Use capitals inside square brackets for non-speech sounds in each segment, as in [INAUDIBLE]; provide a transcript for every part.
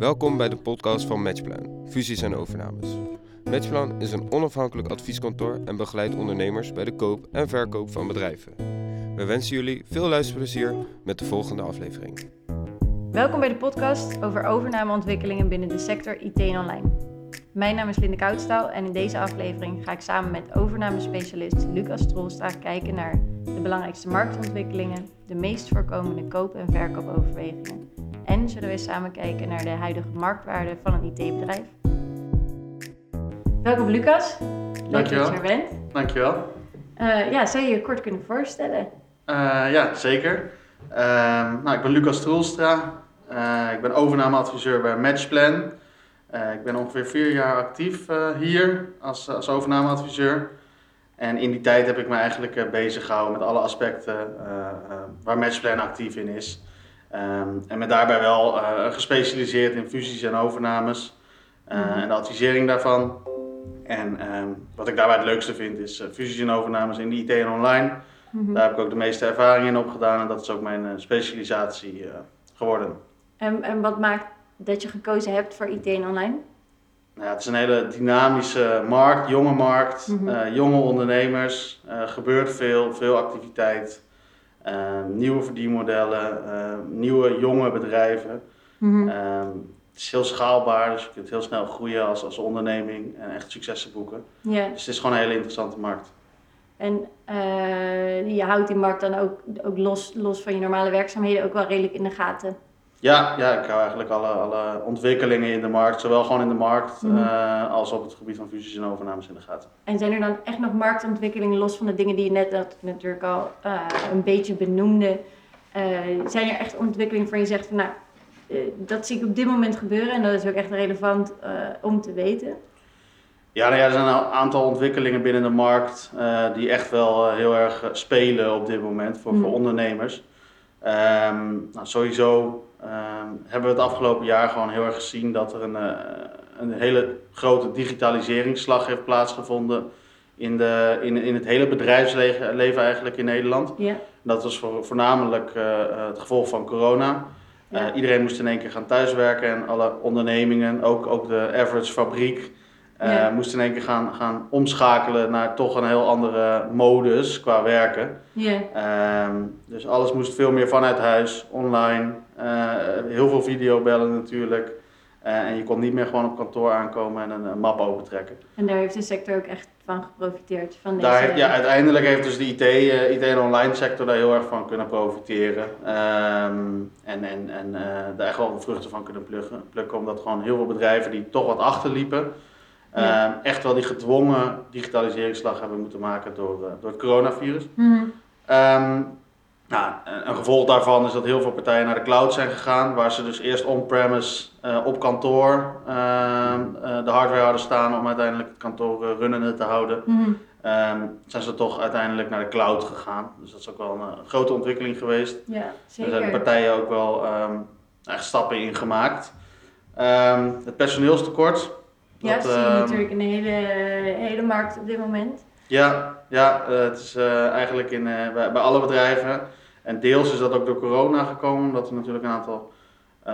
Welkom bij de podcast van Matchplan, fusies en overnames. Matchplan is een onafhankelijk advieskantoor en begeleidt ondernemers bij de koop en verkoop van bedrijven. We wensen jullie veel luisterplezier met de volgende aflevering. Welkom bij de podcast over overnameontwikkelingen binnen de sector IT en online. Mijn naam is Linde Koudstaal en in deze aflevering ga ik samen met overnamespecialist Lucas Trolstra kijken naar de belangrijkste marktontwikkelingen, de meest voorkomende koop- en verkoopoverwegingen en zullen we samen kijken naar de huidige marktwaarde van een IT-bedrijf. Welkom Lucas, leuk Dankjewel. dat je er bent. Dankjewel. Uh, ja, zou je je kort kunnen voorstellen? Uh, ja, zeker. Uh, nou, ik ben Lucas Troelstra. Uh, ik ben overnameadviseur bij Matchplan. Ik ben ongeveer vier jaar actief hier als, als overnameadviseur. En in die tijd heb ik me eigenlijk bezig gehouden met alle aspecten waar Matchplan actief in is. Um, en met daarbij wel uh, gespecialiseerd in fusies en overnames uh, mm -hmm. en de advisering daarvan. En um, wat ik daarbij het leukste vind is uh, fusies en overnames in de IT en online. Mm -hmm. Daar heb ik ook de meeste ervaring in opgedaan en dat is ook mijn specialisatie geworden. En, en wat maakt dat je gekozen hebt voor IT en online? Nou ja, het is een hele dynamische markt, jonge markt, mm -hmm. jonge ondernemers. Er gebeurt veel, veel activiteit. Uh, nieuwe verdienmodellen, uh, nieuwe jonge bedrijven. Mm -hmm. uh, het is heel schaalbaar, dus je kunt heel snel groeien als, als onderneming en echt successen boeken. Yeah. Dus het is gewoon een hele interessante markt. En eh, je houdt die markt dan ook, ook los, los van je normale werkzaamheden ook wel redelijk in de gaten? Ja, ja ik hou eigenlijk alle, alle ontwikkelingen in de markt, zowel gewoon in de markt mm -hmm. uh, als op het gebied van fusies en overnames in de gaten. En zijn er dan echt nog marktontwikkelingen los van de dingen die je net dat natuurlijk al uh, een beetje benoemde? Uh, zijn er echt ontwikkelingen waar je zegt van nou, dat zie ik op dit moment gebeuren en dat is ook echt relevant om te weten? Ja, nou ja, er zijn een aantal ontwikkelingen binnen de markt die echt wel heel erg spelen op dit moment voor, mm. voor ondernemers. Um, nou, sowieso hebben we het afgelopen jaar gewoon heel erg gezien dat er een, uh, een hele grote digitaliseringsslag heeft plaatsgevonden in, de, in, in het hele bedrijfsleven eigenlijk in Nederland. Ja. Dat was voor, voornamelijk uh, het gevolg van corona. Ja. Uh, iedereen moest in één keer gaan thuiswerken en alle ondernemingen, ook, ook de average fabriek, ja. moesten in één keer gaan, gaan omschakelen naar toch een heel andere modus qua werken. Ja. Um, dus alles moest veel meer vanuit huis, online. Uh, heel veel videobellen natuurlijk. Uh, en je kon niet meer gewoon op kantoor aankomen en een, een, map opentrekken. En daar heeft de sector ook echt van geprofiteerd? Van deze... daar, ja, uiteindelijk heeft dus de IT, uh, IT en online sector daar heel erg van kunnen profiteren. Um, en en, en daar de vruchten van kunnen plukken, plukken. Omdat gewoon heel veel bedrijven die toch wat achterliepen... Ja. Uh, echt wel die gedwongen digitaliseringsslag hebben moeten maken door, uh, door het coronavirus. Mm -hmm. um, nou, een gevolg daarvan is dat heel veel partijen naar de cloud zijn gegaan, waar ze dus eerst on-premise uh, op kantoor de hardware hadden staan om uiteindelijk het kantoor runnende te houden. Mm -hmm. um, zijn ze toch uiteindelijk naar de cloud gegaan. Dus dat is ook wel een grote ontwikkeling geweest. Ja, zeker. Daar zijn partijen ook wel echt stappen in gemaakt. Ehm, het personeelstekort. Ja, dat zie je natuurlijk in de hele, hele markt op dit moment. Ja, ja het is eigenlijk in, bij, bij, alle bedrijven. En deels is dat ook door corona gekomen, omdat er natuurlijk een aantal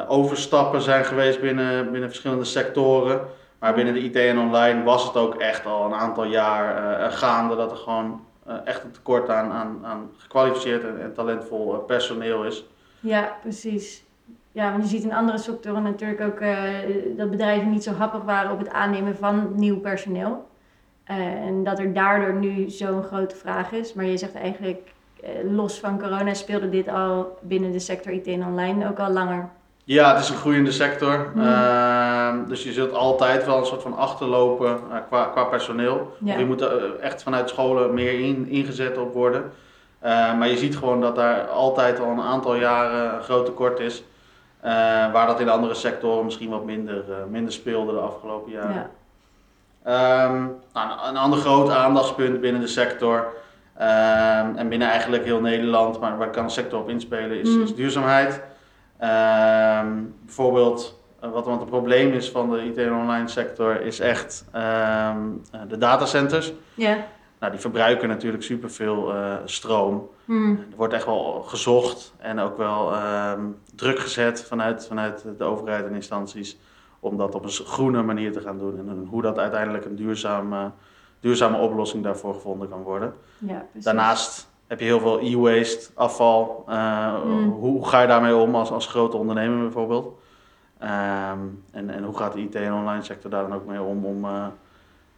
overstappen zijn geweest binnen, binnen verschillende sectoren. Maar binnen de IT en online was het ook echt al een aantal jaar gaande dat er gewoon echt een tekort aan, aan, aan gekwalificeerd en, en talentvol personeel is. Ja, precies. Ja, want je ziet in andere sectoren natuurlijk ook dat bedrijven niet zo happig waren op het aannemen van nieuw personeel. En dat er daardoor nu zo'n grote vraag is. Maar je zegt eigenlijk, los van corona speelde dit al binnen de sector IT en online ook al langer. Ja, het is een groeiende sector. Mm. dus je zult altijd wel een soort van achterlopen qua, qua personeel. Ja. Je moet er echt vanuit scholen meer in, ingezet op worden. maar je ziet gewoon dat daar altijd al een aantal jaren een groot tekort is. Waar dat in andere sectoren misschien wat minder, minder speelde de afgelopen jaren. Ja. Um, nou, een ander groot aandachtspunt binnen de sector um, en binnen eigenlijk heel Nederland, maar waar kan de sector op inspelen, is, Mm. is duurzaamheid. Um, bijvoorbeeld, uh, wat want het probleem is van de IT en online sector, is echt de datacenters. Ja. nou, die verbruiken natuurlijk superveel eh stroom. Mhm. Er wordt echt wel gezocht en ook wel ehm, druk gezet vanuit, vanuit de overheid en instanties om dat op een groene manier te gaan doen. En hoe dat uiteindelijk een duurzame, duurzame oplossing daarvoor gevonden kan worden. Ja. Daarnaast heb je heel veel e-waste, afval. Eh, Mm. Hoe ga je daarmee om als, als grote ondernemer bijvoorbeeld? Ehm, en, en hoe gaat de IT en online sector daar dan ook mee om om eh,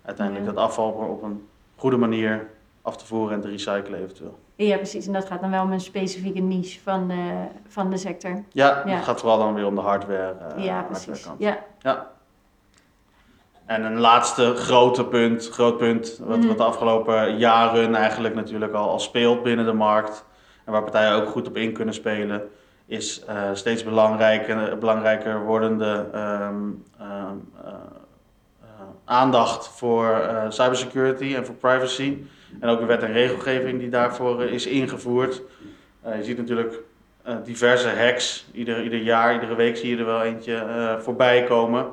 uiteindelijk Ja. dat afval op, een goede manier af te voeren en te recyclen eventueel? Ja, precies. En dat gaat dan wel om een specifieke niche van de, van de sector. Ja, Ja. het gaat vooral dan weer om de hardware. eh, ja, precies. hardwarekant. Ja. En een laatste grote punt, groot punt, wat, Mhm. wat de afgelopen jaren eigenlijk natuurlijk al, al speelt binnen de markt. En waar partijen ook goed op in kunnen spelen, is eh, steeds belangrijker, belangrijker wordende ehm, ehm, eh, aandacht voor eh, cybersecurity en voor privacy. En ook de wet en regelgeving die daarvoor is ingevoerd. Je ziet natuurlijk eh, diverse hacks. Ieder, ieder jaar, iedere week zie je er wel eentje eh, voorbij komen.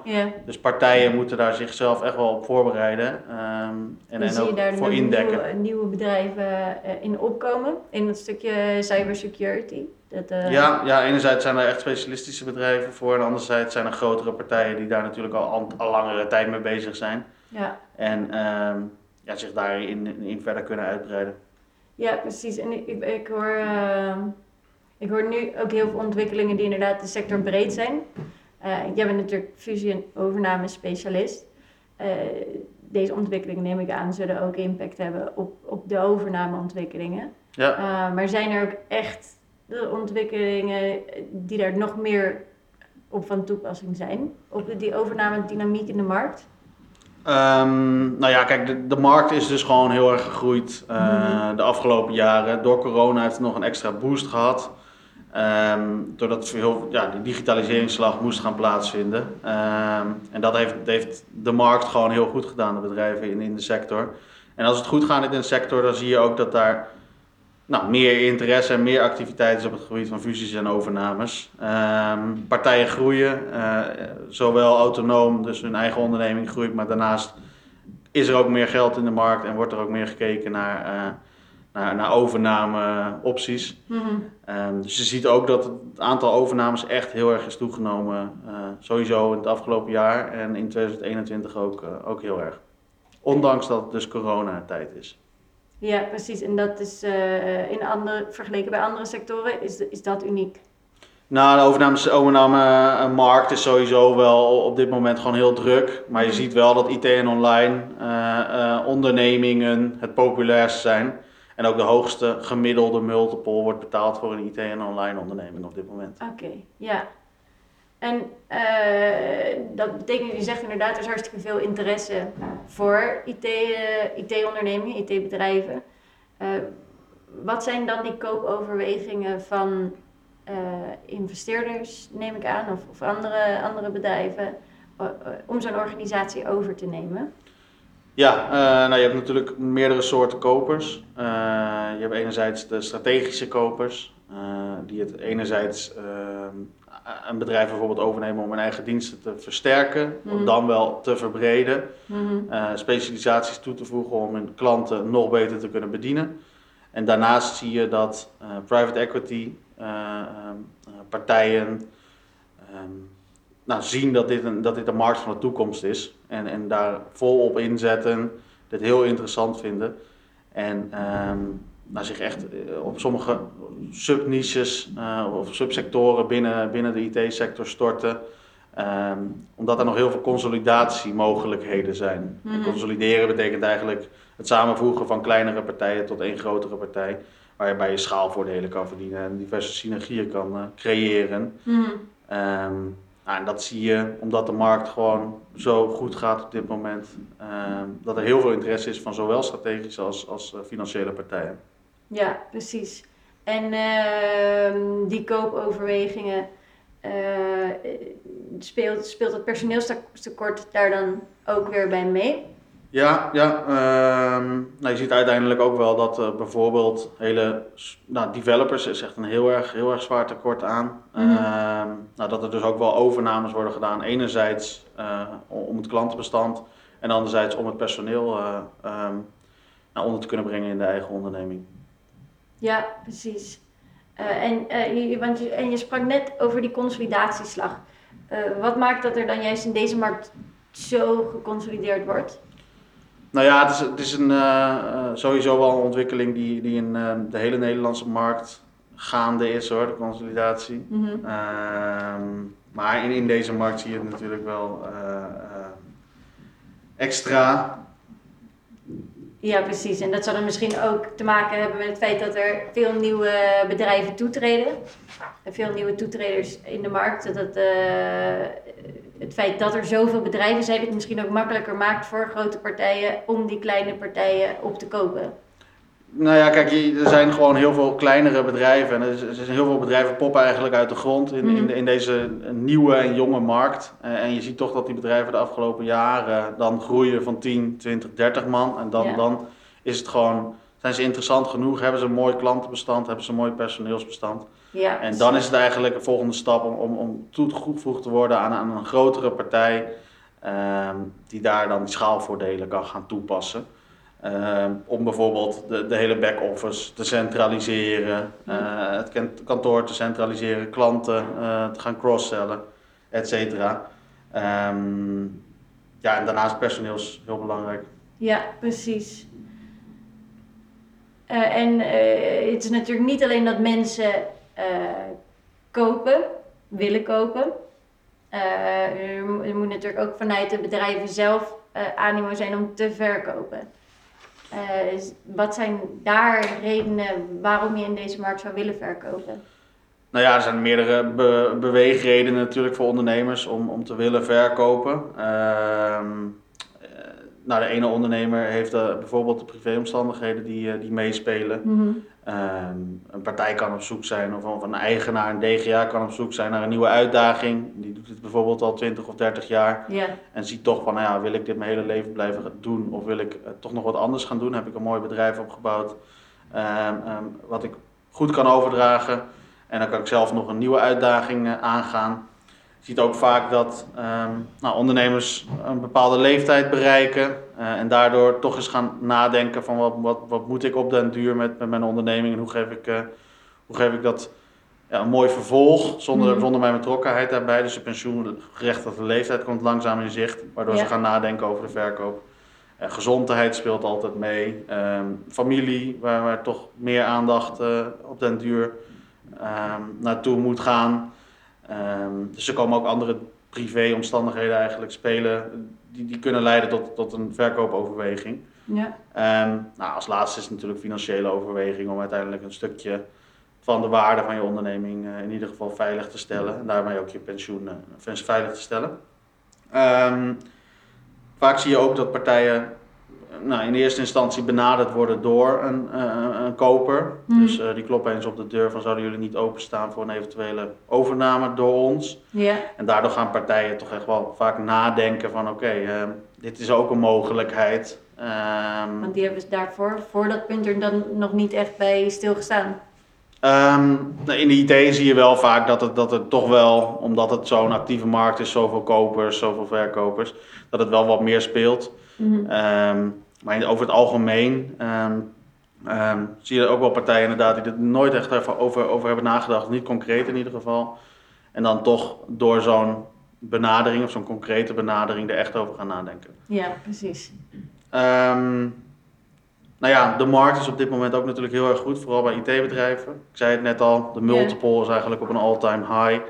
Dus partijen moeten daar zichzelf echt wel op voorbereiden ehm, en, Dan en zie je ook daar voor de indekken. Nieuwe, nieuwe bedrijven eh, in opkomen. In het stukje cybersecurity. Dat, Ja, ja, enerzijds zijn er echt specialistische bedrijven voor en anderzijds zijn er grotere partijen die daar natuurlijk al, al, al langere tijd mee bezig zijn. ja. En ehm, ja, zich daarin in verder kunnen uitbreiden. Ja, precies. En ik, ik, ik hoor, ehm, ik hoor nu ook heel veel ontwikkelingen die inderdaad de sector breed zijn. Eh, jij bent natuurlijk fusie- en overname specialist. Eh, deze ontwikkelingen, neem ik aan, zullen ook impact hebben op, op de overnameontwikkelingen. Ja. Eh, maar zijn er ook echt de ontwikkelingen die daar nog meer op van toepassing zijn? Op die overname dynamiek in de markt? Ehm, nou ja, kijk, de, de markt is dus gewoon heel erg gegroeid Mhm. de afgelopen jaren. Door corona heeft het nog een extra boost gehad. Ehm, doordat veel, ja, die digitaliseringsslag moest gaan plaatsvinden. Ehm, en dat heeft, heeft de markt gewoon heel goed gedaan, de bedrijven in, in de sector. En als het goed gaat in de sector, dan zie je ook dat daar nou, meer interesse en meer activiteit is op het gebied van fusies en overnames. Ehm, partijen groeien, eh, zowel autonoom, dus hun eigen onderneming groeit, maar daarnaast is er ook meer geld in de markt en wordt er ook meer gekeken naar, eh naar, naar overnameopties. Ehm, dus je ziet ook dat het aantal overnames echt heel erg is toegenomen, eh, sowieso in het afgelopen jaar en in 2021 ook, eh, ook heel erg. Ondanks dat het dus coronatijd is. Ja, precies. En dat is eh, in andere, vergeleken bij andere sectoren, is, is dat uniek. Nou, de overnames, overname-markt is sowieso wel op dit moment gewoon heel druk. Maar je Mhm. ziet wel dat IT en online ondernemingen het populairst zijn. En ook de hoogste gemiddelde multiple wordt betaald voor een IT en online onderneming op dit moment. Oké, ja. En eh, dat betekent, je zegt inderdaad, er is hartstikke veel interesse voor IT, eh, IT-ondernemingen, IT-bedrijven. Eh, wat zijn dan die koopoverwegingen van investeerders, neem ik aan, of, of andere, andere bedrijven, om zo'n organisatie over te nemen? Ja, eh, nou, je hebt natuurlijk meerdere soorten kopers. Eh, je hebt enerzijds de strategische kopers, eh, die het enerzijds een bedrijf bijvoorbeeld overnemen om hun eigen diensten te versterken, Mhm. of dan wel te verbreden. Mhm. specialisaties toe te voegen om hun klanten nog beter te kunnen bedienen. En daarnaast zie je dat private equity eh, ehm, eh, partijen ehm, nou, zien dat dit, een, dat dit de markt van de toekomst is en, en daar volop inzetten, dit heel interessant vinden en nou, zich echt eh, op sommige subniches eh, of subsectoren binnen, binnen de IT-sector storten. Ehm, omdat er nog heel veel consolidatiemogelijkheden zijn. En Mhm. consolideren betekent eigenlijk het samenvoegen van kleinere partijen tot één grotere partij. Waarbij je schaalvoordelen kan verdienen en diverse synergieën kan eh, creëren. Mhm. Ehm, nou, en dat zie je omdat de markt gewoon zo goed gaat op dit moment. ehm, dat er heel veel interesse is van zowel strategische als, als eh, financiële partijen. Ja, precies. En ehm, die koopoverwegingen, eh, speelt, speelt het personeelstekort daar dan ook weer bij mee? Ja, ja ehm, nou, je ziet uiteindelijk ook wel dat eh, bijvoorbeeld hele nou, developers is echt een heel erg, heel erg zwaar tekort aan. Mhm. Ehm, nou, dat er dus ook wel overnames worden gedaan. Enerzijds eh, om het klantenbestand en anderzijds om het personeel nou, onder te kunnen brengen in de eigen onderneming. Ja, precies. En, je, want je, en je sprak net over die consolidatieslag. Wat maakt dat er dan juist in deze markt zo geconsolideerd wordt? Nou ja, het is, het is een, eh, eh, sowieso wel een ontwikkeling die, die in eh, de hele Nederlandse markt gaande is hoor, de consolidatie. Mhm. Ehm, maar in, in deze markt zie je het natuurlijk wel eh, extra. Ja, precies. En dat zal dan misschien ook te maken hebben met het feit dat er veel nieuwe bedrijven toetreden. En veel nieuwe toetreders in de markt. Dat het feit dat er zoveel bedrijven zijn, het misschien ook makkelijker maakt voor grote partijen om die kleine partijen op te kopen. Nou ja, kijk, er zijn gewoon heel veel kleinere bedrijven. En er, zijn heel veel bedrijven poppen eigenlijk uit de grond in, in, in deze nieuwe en jonge markt. Eh, en je ziet toch dat die bedrijven de afgelopen jaren dan groeien van 10, 20, 30 man. En dan, Ja. dan is het gewoon, zijn ze interessant genoeg, hebben ze een mooi klantenbestand, hebben ze een mooi personeelsbestand. Ja, En dan is het eigenlijk een volgende stap om, om, om toegevoegd te worden aan, aan een grotere partij. ehm, die daar dan schaalvoordelen kan gaan toepassen. Ehm, om bijvoorbeeld de, de hele back-office te centraliseren, eh, het kan- kantoor te centraliseren, klanten eh, te gaan cross-sellen, et cetera. Ehm, ja, en daarnaast personeel is heel belangrijk. Ja, precies. Eh, en het is natuurlijk niet alleen dat mensen kopen, willen kopen. Eh, er, mo- moet natuurlijk ook vanuit de bedrijven zelf eh animo zijn om te verkopen. Eh, wat zijn daar redenen waarom je in deze markt zou willen verkopen? Nou ja, er zijn meerdere be- beweegredenen natuurlijk voor ondernemers om, om te willen verkopen. Ehm, eh, nou, de ene ondernemer heeft eh, bijvoorbeeld de privéomstandigheden die, eh, die meespelen. Ehm, een partij kan op zoek zijn, of, of een eigenaar, een DGA kan op zoek zijn naar een nieuwe uitdaging. Die doet het bijvoorbeeld al 20 of 30 jaar Ja, en ziet toch van, nou ja, wil ik dit mijn hele leven blijven doen of wil ik eh, toch nog wat anders gaan doen? Heb ik een mooi bedrijf opgebouwd ehm, ehm, wat ik goed kan overdragen en dan kan ik zelf nog een nieuwe uitdaging aangaan. Je ziet ook vaak dat ehm, nou, ondernemers een bepaalde leeftijd bereiken eh, en daardoor toch eens gaan nadenken van wat, wat, wat moet ik op den duur met, met mijn onderneming en hoe geef ik, eh, hoe geef ik dat ja, een mooi vervolg zonder, Mhm. zonder mijn betrokkenheid daarbij. Dus de pensioengerechtigde leeftijd komt langzaam in zicht, waardoor Ja. ze gaan nadenken over de verkoop. Eh, gezondheid speelt altijd mee. Ehm, familie, waar, waar toch meer aandacht op den duur ehm, naartoe moet gaan. Ehm, dus er komen ook andere privéomstandigheden eigenlijk spelen die, die kunnen leiden tot, tot een verkoopoverweging. ja, Ehm, nou, als laatste is het natuurlijk financiële overweging om uiteindelijk een stukje van de waarde van je onderneming eh, in ieder geval veilig te stellen en daarmee ook je pensioen eh, veilig te stellen. Ehm, vaak zie je ook dat partijen nou, in eerste instantie benaderd worden door een, eh, een koper. Mhm. Dus eh, die kloppen eens op de deur van zouden jullie niet openstaan voor een eventuele overname door ons. ja, En daardoor gaan partijen toch echt wel vaak nadenken van oké, ehm, dit is ook een mogelijkheid. Ehm, want die hebben ze daarvoor, voor dat punt er dan nog niet echt bij stilgestaan. Ehm, nou, in de IT zie je wel vaak dat het, dat het toch wel, omdat het zo'n actieve markt is, zoveel kopers, zoveel verkopers, dat het wel wat meer speelt. Ehm, maar over het algemeen ehm, ehm, zie je ook wel partijen inderdaad die er nooit echt even over, over hebben nagedacht, niet concreet in ieder geval. En dan toch door zo'n benadering of zo'n concrete benadering er echt over gaan nadenken. Ja, precies. Ehm, nou ja, de markt is op dit moment ook natuurlijk heel erg goed, vooral bij IT-bedrijven. Ik zei het net al, de multiple is eigenlijk op een all-time high.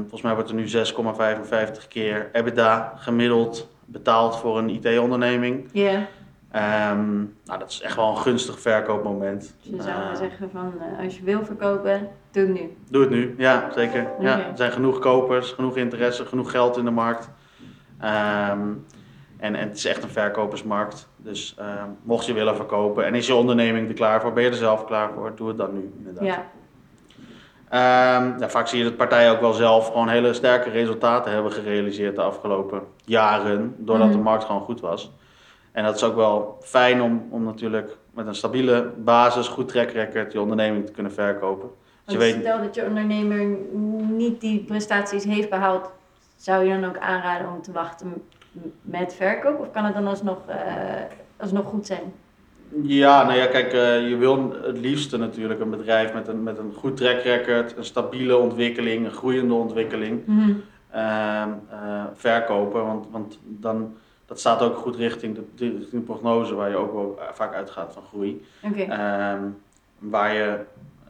Volgens mij wordt er nu 6,55 keer EBITDA gemiddeld betaald voor een IT-onderneming. Ja, Ehm, nou, dat is echt wel een gunstig verkoopmoment. dus je zou maar zeggen van eh, als je wil verkopen, doe het nu. Doe het nu, ja, zeker. Ja, er zijn genoeg kopers, genoeg interesse, genoeg geld in de markt. Ehm, en, en het is echt een verkopersmarkt. Dus ehm, mocht je willen verkopen en is je onderneming er klaar voor, ben je er zelf klaar voor, doe het dan nu inderdaad. Ja, Ehm, ja, vaak zie je dat partijen ook wel zelf gewoon hele sterke resultaten hebben gerealiseerd de afgelopen jaren, doordat Mhm. de markt gewoon goed was. En dat is ook wel fijn om, om natuurlijk met een stabiele basis, goed track record, je onderneming te kunnen verkopen. Dus je weet, stel dat je ondernemer niet die prestaties heeft behaald, zou je dan ook aanraden om te wachten met verkoop? Of kan het dan alsnog eh, alsnog goed zijn? Ja, nou ja, kijk, uh, je wil het liefste natuurlijk een bedrijf met een, met een goed track record, een stabiele ontwikkeling, een groeiende ontwikkeling Mhm. uh, uh, verkopen. Want, want dan, dat staat ook goed richting de, richting de prognose waar je ook wel vaak uitgaat van groei. Ehm, waar je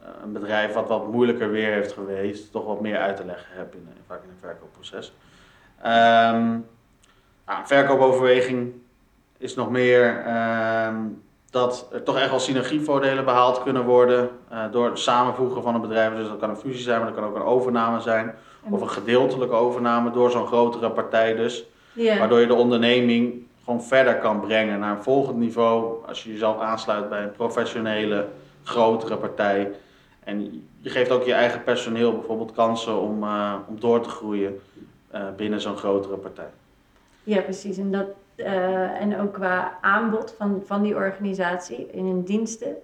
eh, een bedrijf wat wat moeilijker weer heeft geweest, toch wat meer uit te leggen hebt in, vaak in een verkoopproces. Ehm, nou, verkoopoverweging is nog meer ehm, dat er toch echt wel synergievoordelen behaald kunnen worden uh, door het samenvoegen van een bedrijf. Dus dat kan een fusie zijn, maar dat kan ook een overname zijn. Of een gedeeltelijke overname door zo'n grotere partij dus. Waardoor je de onderneming gewoon verder kan brengen naar een volgend niveau. Als je jezelf aansluit bij een professionele, grotere partij. En je geeft ook je eigen personeel bijvoorbeeld kansen om, uh, om door te groeien uh, binnen zo'n grotere partij. Ja, precies. En, dat, uh, en ook qua aanbod van, van die organisatie in hun diensten.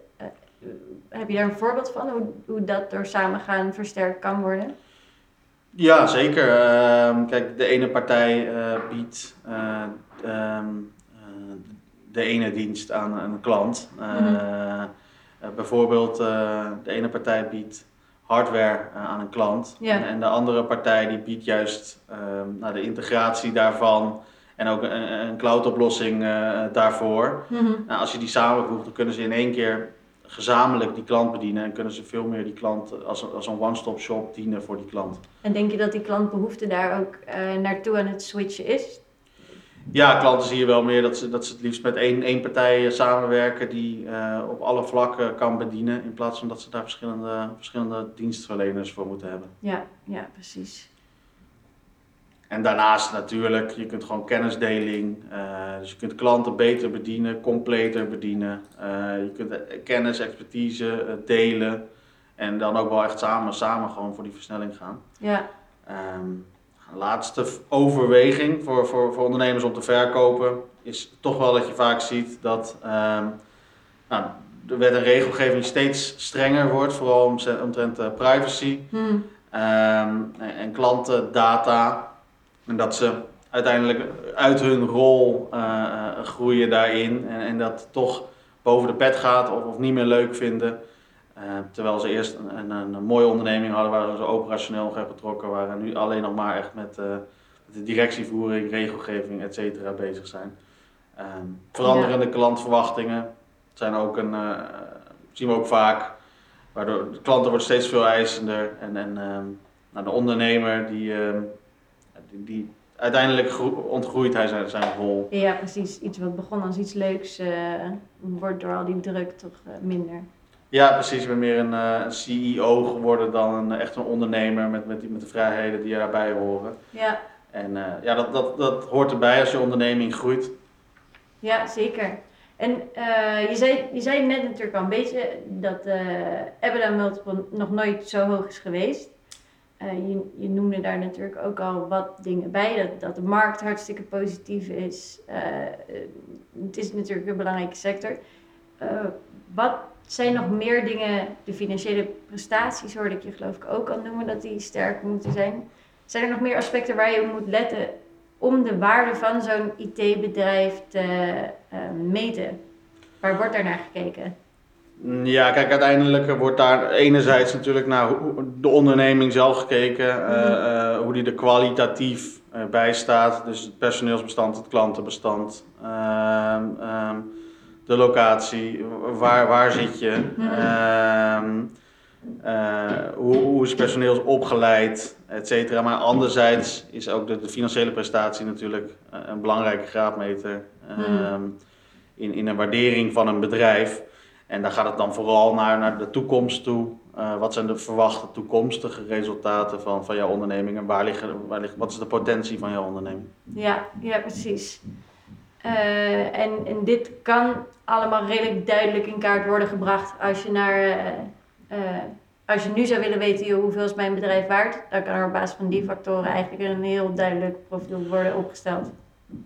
heb je daar een voorbeeld van, hoe, hoe dat door samengaan versterkt kan worden? Ja, zeker. Uh, kijk, de ene partij uh, biedt um, de ene dienst aan een klant. Mm-hmm. bijvoorbeeld, de ene partij biedt hardware aan een klant. En, en, de andere partij die biedt juist nou, de integratie daarvan. En ook een, een cloud-oplossing daarvoor. Mm-hmm. Nou, als je die samenvoegt, dan kunnen ze in één keer gezamenlijk die klant bedienen en kunnen ze veel meer die klant als, als een one-stop shop dienen voor die klant. En denk je dat die klantbehoefte daar ook uh, naartoe aan het switchen is? Ja, klanten zie je wel meer dat ze, dat ze het liefst met één, één partij samenwerken die uh, op alle vlakken kan bedienen, in plaats van dat ze daar verschillende, verschillende dienstverleners voor moeten hebben. Ja, ja precies. En daarnaast natuurlijk, je kunt gewoon kennisdeling, uh, dus je kunt klanten beter bedienen, completer bedienen. Uh, je kunt kennis, expertise uh, delen en dan ook wel echt samen, samen gewoon voor die versnelling gaan. Ja. Um, laatste overweging voor, voor, voor ondernemers om te verkopen is toch wel dat je vaak ziet dat um, nou, de wet en regelgeving steeds strenger wordt, vooral omtrent privacy Hmm. um, en, en klantendata. En dat ze uiteindelijk uit hun rol uh, groeien daarin. En, en dat toch boven de pet gaat of, of niet meer leuk vinden. Uh, terwijl ze eerst een, een, een, mooie onderneming hadden waar ze operationeel nog hebben betrokken waren. Nu alleen nog maar echt met, uh, de directievoering, regelgeving, et cetera bezig zijn. Um, veranderende ja. klantverwachtingen zijn ook een, zien we ook vaak. Waardoor de klanten worden steeds veel eisender. En, en um, nou, de ondernemer die... Die, die uiteindelijk ontgroeit hij zijn, zijn rol. Ja, precies. Iets wat begon als iets leuks, uh, wordt door al die druk toch uh, minder. Ja, precies. Ik ben meer een, uh, een CEO geworden dan een, echt een ondernemer met, met, die, met de vrijheden die daarbij horen. Ja. En ja, dat, dat, dat hoort erbij als je onderneming groeit. Ja, zeker. En je, zei, je zei net natuurlijk al een beetje dat EBITDA multiple nog nooit zo hoog is geweest. Uh, je, noemde daar natuurlijk ook al wat dingen bij, dat, dat de markt hartstikke positief is. Uh, het is natuurlijk een belangrijke sector. Wat zijn nog meer dingen, de financiële prestaties hoorde ik je geloof ik ook al noemen, dat die sterk moeten zijn. Zijn er nog meer aspecten waar je op moet letten om de waarde van zo'n IT-bedrijf te meten? Waar wordt daar naar gekeken? Ja, kijk, uiteindelijk wordt daar enerzijds natuurlijk naar de onderneming zelf gekeken, mm -hmm. uh, hoe die er kwalitatief uh, bij staat. Dus het personeelsbestand, het klantenbestand, uh, de locatie, waar, waar zit je, Mhm. mm -hmm. hoe, hoe is personeel opgeleid, et cetera. Maar anderzijds is ook de, de financiële prestatie natuurlijk een belangrijke graadmeter Mm -hmm. in, in een waardering van een bedrijf. En daar gaat het dan vooral naar, naar de toekomst toe. Uh, wat zijn de verwachte toekomstige resultaten van, van jouw onderneming en waar liggen, waar wat is de potentie van jouw onderneming? Ja, ja precies. Uh, en, en dit kan allemaal redelijk duidelijk in kaart worden gebracht als je naar. Uh, als je nu zou willen weten hoeveel is mijn bedrijf waard, dan kan er op basis van die factoren eigenlijk een heel duidelijk profiel worden opgesteld.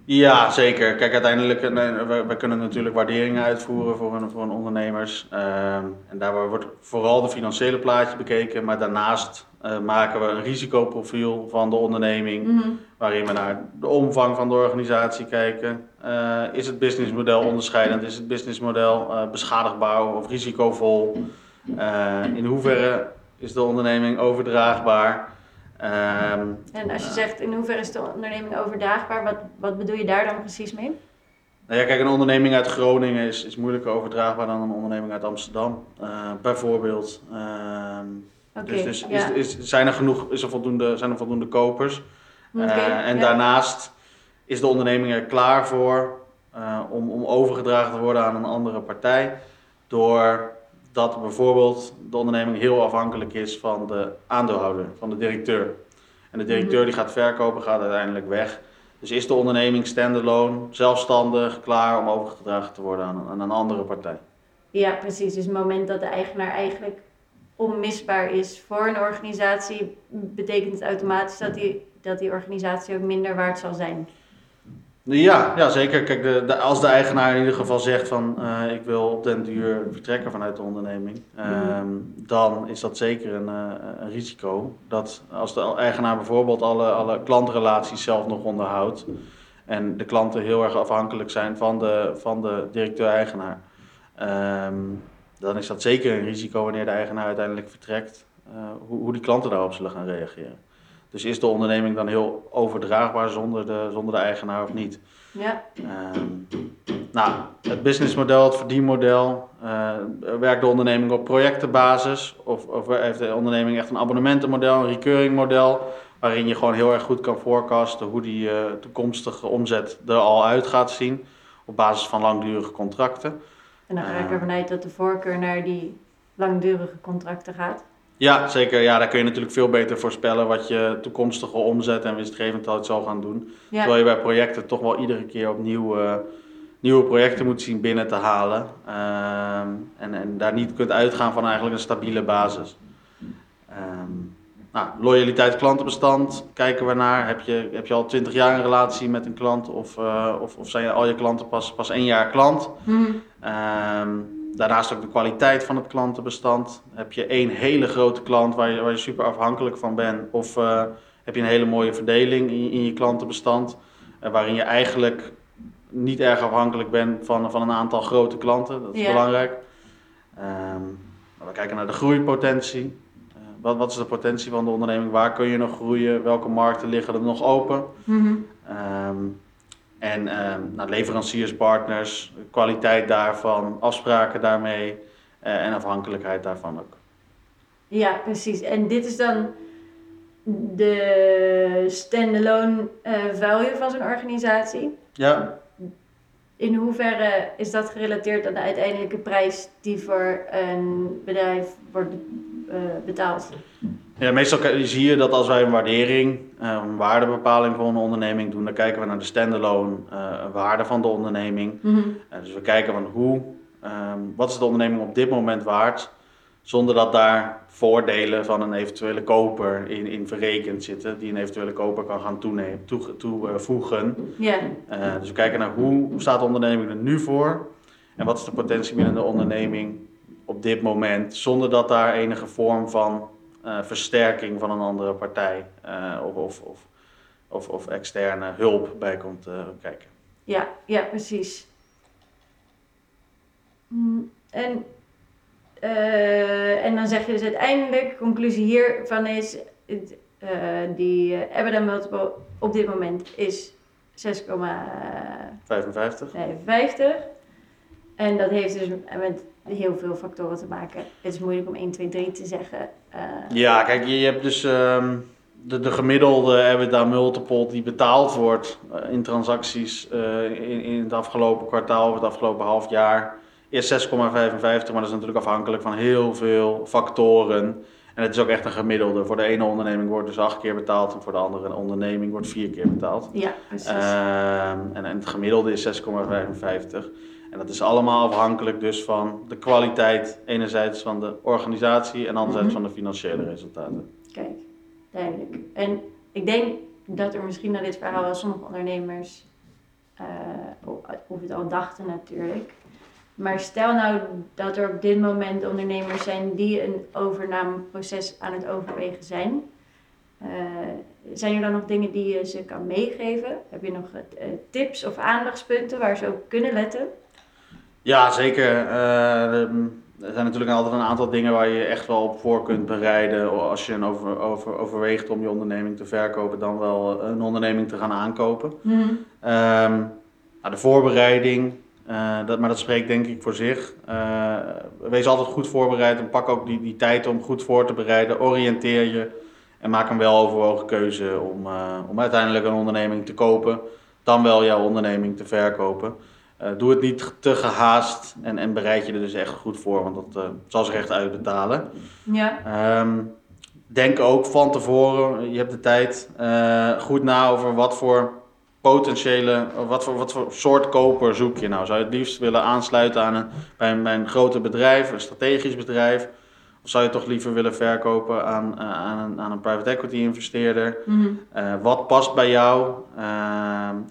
Ja, zeker. Kijk, uiteindelijk, we, we kunnen natuurlijk waarderingen uitvoeren voor een, voor een ondernemers. Uh, en daar wordt vooral de financiële plaatje bekeken, maar daarnaast eh, maken we een risicoprofiel van de onderneming, Mhm. waarin we naar de omvang van de organisatie kijken. Eh, is het businessmodel onderscheidend? Is het businessmodel eh, beschadigbaar of risicovol? Eh, in hoeverre is de onderneming overdraagbaar? Ehm, En als je zegt in hoeverre is de onderneming overdraagbaar, wat, wat bedoel je daar dan precies mee? Nou ja, kijk, een onderneming uit Groningen is, is moeilijker overdraagbaar dan een onderneming uit Amsterdam, eh, bijvoorbeeld. Ehm, dus dus ja. is, is, zijn, er genoeg, is er voldoende, zijn er voldoende kopers? Oké, Eh, en ja. daarnaast is de onderneming er klaar voor eh, om, om overgedragen te worden aan een andere partij. Doordat bijvoorbeeld de onderneming heel afhankelijk is van de aandeelhouder, van de directeur. En de directeur die gaat verkopen, gaat uiteindelijk weg. Dus is de onderneming standalone, zelfstandig, klaar om overgedragen te worden aan, aan een andere partij. Ja, precies. Dus het moment dat de eigenaar eigenlijk onmisbaar is voor een organisatie, betekent het automatisch dat die, dat die organisatie ook minder waard zal zijn. Ja, ja zeker. Kijk, de, de, als de eigenaar in ieder geval zegt van eh, ik wil op den duur vertrekken vanuit de onderneming, ehm, dan is dat zeker een, eh, een risico. Dat als de eigenaar bijvoorbeeld alle, alle klantrelaties zelf nog onderhoudt en de klanten heel erg afhankelijk zijn van de, van de directeur-eigenaar, ehm, dan is dat zeker een risico wanneer de eigenaar uiteindelijk vertrekt, eh, hoe, hoe die klanten daarop zullen gaan reageren. Dus is de onderneming dan heel overdraagbaar zonder de, zonder de eigenaar of niet? Ja, Ehm, nou, het businessmodel, het verdienmodel, eh, werkt de onderneming op projectenbasis of, of heeft de onderneming echt een abonnementenmodel, een recurring model, waarin je gewoon heel erg goed kan forecasten hoe die eh, toekomstige omzet er al uit gaat zien op basis van langdurige contracten. en dan ga ik Ah. ervan uit dat de voorkeur naar die langdurige contracten gaat. Ja, zeker. Ja, daar kun je natuurlijk veel beter voorspellen wat je toekomstige omzet en winstgevendheid zal gaan doen. Ja, Terwijl je bij projecten toch wel iedere keer opnieuw eh, nieuwe projecten moet zien binnen te halen. Ehm, en, en daar niet kunt uitgaan van eigenlijk een stabiele basis. Ehm, nou, loyaliteit klantenbestand, kijken we naar. Heb je, heb je al twintig jaar een relatie met een klant of, eh, of, of zijn al je klanten pas, pas één jaar klant? Ehm, daarnaast ook de kwaliteit van het klantenbestand. Heb je één hele grote klant waar je, waar je super afhankelijk van bent? Of eh, heb je een hele mooie verdeling in, je- in je klantenbestand? eh, waarin je eigenlijk niet erg afhankelijk bent van, van een aantal grote klanten. Dat is belangrijk. Ehm, we kijken naar de groeipotentie. Eh, wat, wat is de potentie van de onderneming? Waar kun je nog groeien? Welke markten liggen er nog open? Mhm. Ehm, en ehm nou, leveranciers, partners, kwaliteit daarvan, afspraken daarmee eh, en afhankelijkheid daarvan ook. Ja, precies. En dit is dan de standalone eh value van zo'n organisatie. Ja, In hoeverre is dat gerelateerd aan de uiteindelijke prijs die voor een bedrijf wordt eh, betaald? Ja meestal zie je dat als wij een waardering, eh, een waardebepaling voor een onderneming doen, dan kijken we naar de standalone eh, waarde van de onderneming. Mhm. Eh, dus we kijken van hoe, ehm, wat is de onderneming op dit moment waard, zonder dat daar voordelen van een eventuele koper in, in verrekend zitten, die een eventuele koper kan gaan toenemen, toe, toevoegen. Dus we kijken naar hoe staat de onderneming er nu voor en wat is de potentie binnen de onderneming op dit moment, zonder dat daar enige vorm van eh, versterking van een andere partij eh, of, of, of, of, of externe hulp bij komt eh, kijken. ja, ja, precies. Mm, En, en dan zeg je dus uiteindelijk, conclusie hiervan is, die EBITDA multiple op dit moment is 6,55. 55. En dat heeft dus met heel veel factoren te maken. Het is moeilijk om 1, 2, 3 te zeggen. Eh, Ja, kijk, je je hebt dus ehm, de, de gemiddelde EBITDA multiple die betaald wordt eh, in transacties eh, in, in het afgelopen kwartaal of het afgelopen half jaar is 6,55, maar dat is natuurlijk afhankelijk van heel veel factoren. En het is ook echt een gemiddelde. Voor de ene onderneming wordt dus acht keer betaald en voor de andere onderneming wordt vier keer betaald. ja, precies. Ehm, en, en het gemiddelde is 6,55. En dat is allemaal afhankelijk dus van de kwaliteit, enerzijds van de organisatie en anderzijds Mhm. van de financiële resultaten. Kijk, duidelijk. En ik denk dat er misschien naar dit verhaal wel sommige ondernemers, eh, of of het al dachten natuurlijk, Maar stel nou dat er op dit moment ondernemers zijn die een overnameproces aan het overwegen zijn. Uh, zijn er dan nog dingen die je ze kan meegeven? Heb je nog uh, tips of aandachtspunten waar ze op kunnen letten? Ja, zeker. Uh, er zijn natuurlijk altijd een aantal dingen waar je echt wel op voor kunt bereiden. Als je een over, over, overweegt om je onderneming te verkopen, dan wel een onderneming te gaan aankopen. Mm -hmm. nou, de voorbereiding, uh, dat, maar dat spreekt denk ik voor zich. Uh, wees altijd goed voorbereid en pak ook die, die tijd om goed voor te bereiden. Oriënteer je en maak een weloverwogen keuze om, uh, om uiteindelijk een onderneming te kopen. Dan wel jouw onderneming te verkopen. Doe het niet te gehaast en, en bereid je er dus echt goed voor, want dat zal zich echt uitbetalen. Ja. Um, denk ook van tevoren, je hebt de tijd, goed na over wat voor potentiële, wat voor, wat voor soort koper zoek je nou? Zou je het liefst willen aansluiten aan een, bij, een, bij een groter bedrijf, een strategisch bedrijf? Of zou je toch liever willen verkopen aan, aan, een, aan een private equity investeerder? Mm wat past bij jou uh,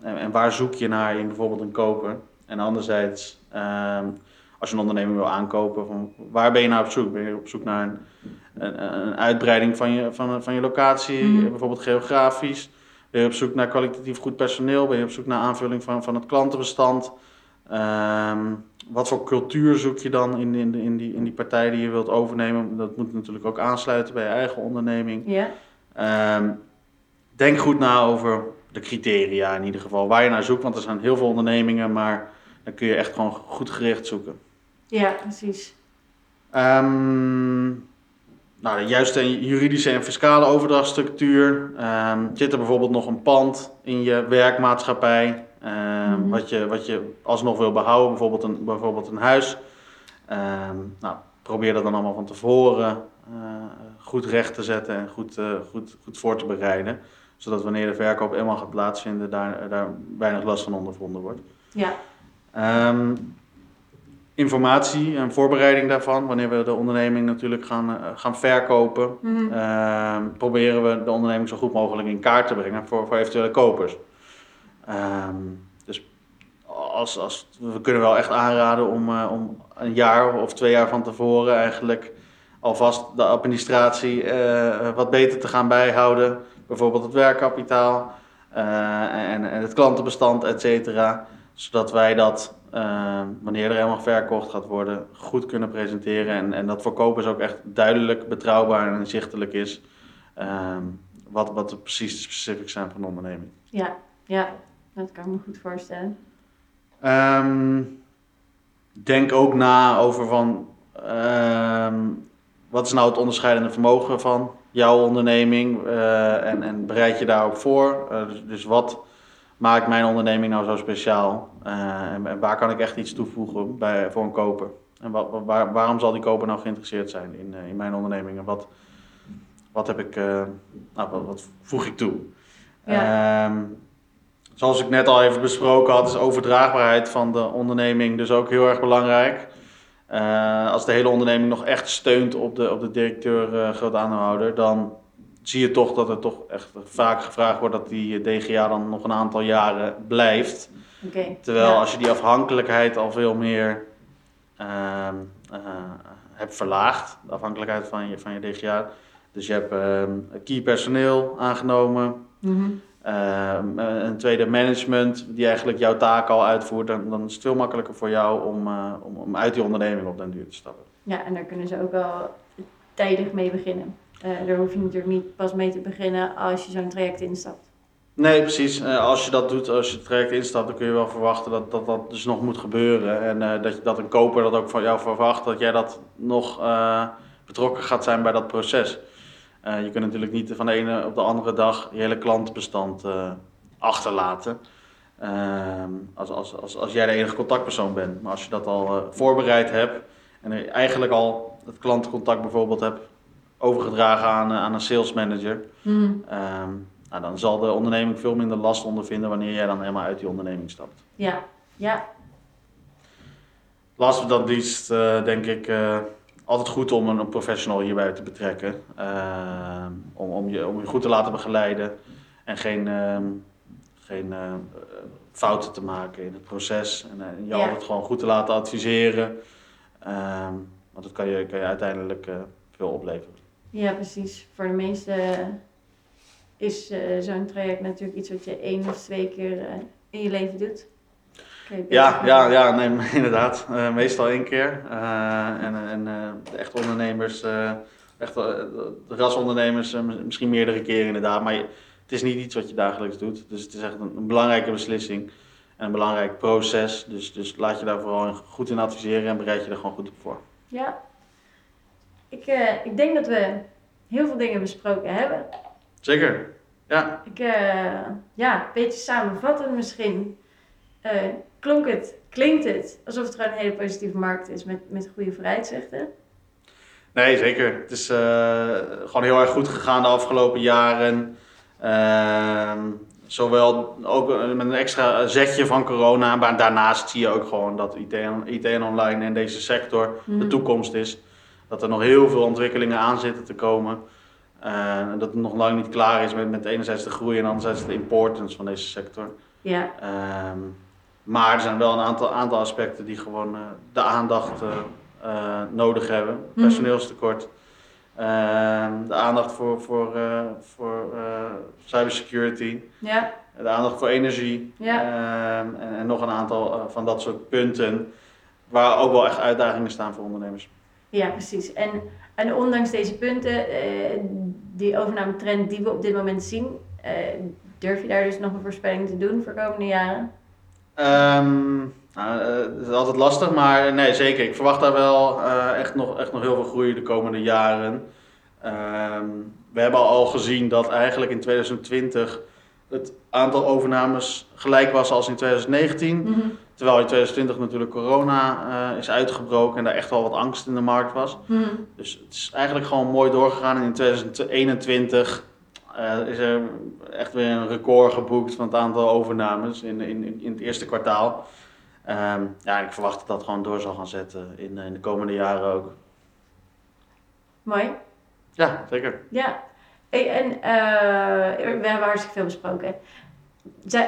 en, en, waar zoek je naar in bijvoorbeeld een koper? En anderzijds, ehm, als je een onderneming wil aankopen, van waar ben je nou op zoek? Ben je op zoek naar een, een, een uitbreiding van je, van, van je locatie, mm bijvoorbeeld geografisch? Ben je op zoek naar kwalitatief goed personeel? Ben je op zoek naar aanvulling van, van het klantenbestand? Um, wat voor cultuur zoek je dan in, in, in, die, in die partij die je wilt overnemen? Dat moet natuurlijk ook aansluiten bij je eigen onderneming. Um, denk goed na over de criteria in ieder geval. Waar je naar zoekt, want er zijn heel veel ondernemingen, maar dan kun je echt gewoon goed gericht zoeken. Ja, precies. Um, nou, de juiste juridische en fiscale overdrachtstructuur. Um, zit er bijvoorbeeld nog een pand in je werkmaatschappij, um, mm-hmm. wat, je, wat je alsnog wil behouden, bijvoorbeeld een, bijvoorbeeld een huis. Nou, probeer dat dan allemaal van tevoren uh, goed recht te zetten en goed, uh, goed, goed voor te bereiden. Zodat wanneer de verkoop eenmaal gaat plaatsvinden, daar, daar weinig last van ondervonden wordt. Ja informatie en voorbereiding daarvan. Wanneer we de onderneming natuurlijk gaan, uh, gaan verkopen, mm proberen we de onderneming zo goed mogelijk in kaart te brengen voor, voor eventuele kopers. Um, dus als, als, we kunnen wel echt aanraden om, uh, om een jaar of twee jaar van tevoren eigenlijk alvast de administratie uh, wat beter te gaan bijhouden. Bijvoorbeeld het werkkapitaal en, en het klantenbestand, et cetera. Zodat wij dat uh, wanneer er helemaal verkocht gaat worden, goed kunnen presenteren. En, en dat voor kopers ook echt duidelijk, betrouwbaar en inzichtelijk is. Uh, wat, wat de precies de specifics zijn van de onderneming. Ja, ja, dat kan ik me goed voorstellen. Um, denk ook na over van um, wat is nou het onderscheidende vermogen van jouw onderneming uh, en, en bereid je daar ook voor. Uh, dus, dus wat maakt mijn onderneming nou zo speciaal? Uh, en, waar kan ik echt iets toevoegen bij, voor een koper? En wat, waar, waarom zal die koper nou geïnteresseerd zijn in, uh, in mijn onderneming? En wat, wat, heb ik, uh, nou, wat, wat, voeg ik toe? Ja. Ehm, zoals ik net al even besproken had, is overdraagbaarheid van de onderneming dus ook heel erg belangrijk. als de hele onderneming nog echt steunt op de, op de directeur, groot aandeelhouder, dan zie je toch dat er toch echt vaak gevraagd wordt dat die DGA dan nog een aantal jaren blijft. Okay, Terwijl als je die afhankelijkheid al veel meer uh, uh, hebt verlaagd, de afhankelijkheid van je, van je DGA. Dus je hebt uh, key personeel aangenomen, mm -hmm. een tweede management die eigenlijk jouw taken al uitvoert. Dan, dan is het veel makkelijker voor jou om, eh, om, om uit die onderneming op den duur te stappen. Ja, en daar kunnen ze ook wel tijdig mee beginnen. Uh, daar hoef je natuurlijk niet pas mee te beginnen als je zo'n traject instapt. Nee, precies. Uh, als je dat doet, als je het traject instapt, dan kun je wel verwachten dat dat, dat dus nog moet gebeuren. En uh, dat, dat een koper dat ook van jou verwacht, dat jij dat nog betrokken gaat zijn bij dat proces. je kunt natuurlijk niet van de ene op de andere dag je hele klantenbestand achterlaten. Ehm, als, als, als, als jij de enige contactpersoon bent. Maar als je dat al voorbereid hebt en eigenlijk al het klantencontact bijvoorbeeld hebt overgedragen aan, aan een sales manager. Mm. Um, nou, dan zal de onderneming veel minder last ondervinden wanneer jij dan helemaal uit die onderneming stapt. Ja, ja. Last but not least, uh, denk ik, uh, altijd goed om een, professional hierbij te betrekken. Uh, om, om, je, om je goed te laten begeleiden en geen, geen eh, fouten te maken in het proces. En eh, je Ja. altijd gewoon goed te laten adviseren. Ehm, want dat kan je, kan je uiteindelijk eh, veel opleveren. Ja, precies. Voor de meesten is eh, zo'n traject natuurlijk iets wat je één of twee keer eh, in je leven doet. Ja, ja, ja nee, [LAUGHS] inderdaad. Eh, meestal één keer. En en de echte ondernemers, echt, de rasondernemers, misschien meerdere keren inderdaad. Maar je- het is niet iets wat je dagelijks doet. Dus het is echt een, een belangrijke beslissing en een belangrijk proces. Dus, dus laat je daar vooral goed in adviseren en bereid je er gewoon goed op voor. Ja. Ik, eh, ik denk dat we heel veel dingen besproken hebben. Zeker. Ja, Ik, eh, ja, een beetje samenvattend misschien. eh, klonk het, klinkt het alsof het gewoon een hele positieve markt is met, met goede vooruitzichten. nee, zeker. Het is gewoon heel erg goed gegaan de afgelopen jaren. Ehm, zowel ook met een extra zetje van corona, maar daarnaast zie je ook gewoon dat IT en, IT en online in deze sector de Mhm. toekomst is. Dat er nog heel veel ontwikkelingen aan zitten te komen. Eh, en dat het nog lang niet klaar is met, met enerzijds de groei en anderzijds de importance van deze sector. Ja, Ehm, maar er zijn wel een aantal, aantal aspecten die gewoon eh, de aandacht eh, nodig hebben. Mhm. Personeelstekort. Ehm, de aandacht voor, voor, voor cybersecurity. ja, De aandacht voor energie. Ja. Ehm, en, en nog een aantal van dat soort punten. Waar ook wel echt uitdagingen staan voor ondernemers. Ja, precies. En, en ondanks deze punten, eh, die overnametrend die we op dit moment zien, eh, durf je daar dus nog een voorspelling te doen voor komende jaren? Ehm, nou, eh, het is altijd lastig, maar nee, zeker. Ik verwacht daar wel echt, nog, echt nog heel veel groei de komende jaren. Ehm, we hebben al gezien dat eigenlijk in 2020 het aantal overnames gelijk was als in 2019. Mhm. Terwijl in 2020 natuurlijk corona eh, is uitgebroken en daar echt wel wat angst in de markt was. Mhm. Dus het is eigenlijk gewoon mooi doorgegaan. En in 2021 eh, is er echt weer een record geboekt van het aantal overnames in, in, in het eerste kwartaal. Ehm, ja, ik verwacht dat dat gewoon door zal gaan zetten in, in de komende jaren ook. Mooi. Ja, zeker. Ja, Hey, en eh, we hebben hartstikke veel besproken.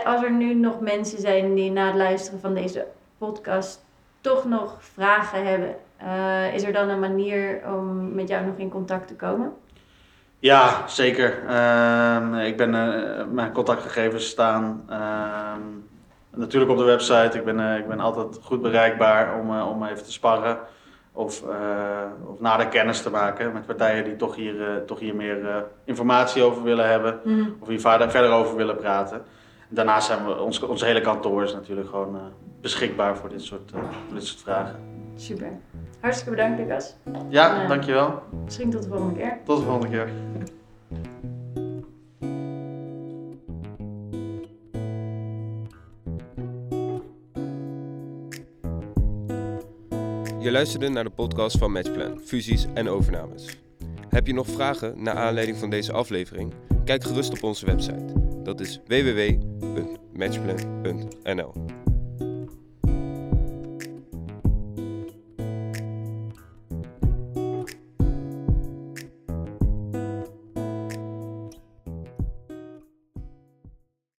Als er nu nog mensen zijn die na het luisteren van deze podcast toch nog vragen hebben, eh, is er dan een manier om met jou nog in contact te komen? Ja, zeker. Ehm, ik ben, eh, mijn contactgegevens staan ehm, natuurlijk op de website. Ik ben, eh, ik ben altijd goed bereikbaar om, om even te sparren. Of, of nader kennis te maken met partijen die toch hier, toch hier meer informatie over willen hebben. Mhm. Of hier verder over willen praten. Daarnaast zijn we, ons, ons hele kantoor is natuurlijk gewoon eh, beschikbaar voor dit, soort, eh, voor dit soort vragen. Super. Hartstikke bedankt, Lucas. Ja, Ja. dankjewel. Misschien tot de volgende keer. Tot de volgende keer. Je luisterde naar de podcast van Matchplan, fusies en overnames. Heb je nog vragen naar aanleiding van deze aflevering? Kijk gerust op onze website. Dat is www.matchplan.nl.